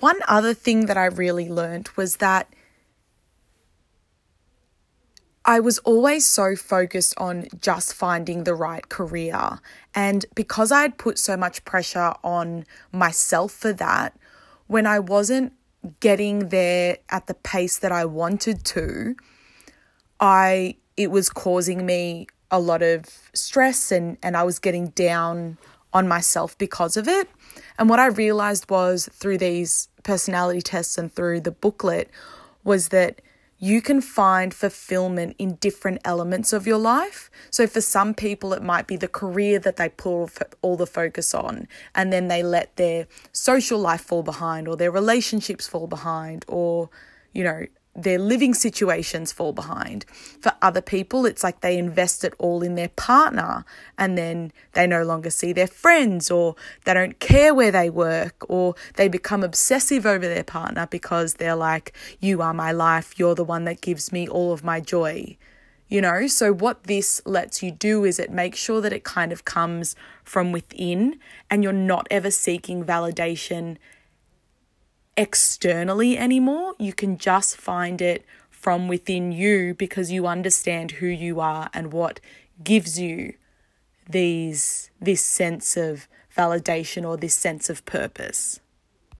One other thing that I really learned was that I was always so focused on just finding the right career. And because I had put so much pressure on myself for that, when I wasn't getting there at the pace that I wanted to, I it was causing me a lot of stress and, and I was getting down on myself because of it. And what I realized was through these personality tests and through the booklet was that you can find fulfillment in different elements of your life. So, for some people, it might be the career that they put all the focus on, and then they let their social life fall behind, or their relationships fall behind, or, you know, their living situations fall behind. For other people, it's like they invest it all in their partner and then they no longer see their friends or they don't care where they work or they become obsessive over their partner because they're like, You are my life, you're the one that gives me all of my joy. You know, so what this lets you do is it makes sure that it kind of comes from within and you're not ever seeking validation externally anymore. You can just find it from within you because you understand who you are and what gives you these this sense of validation or this sense of purpose.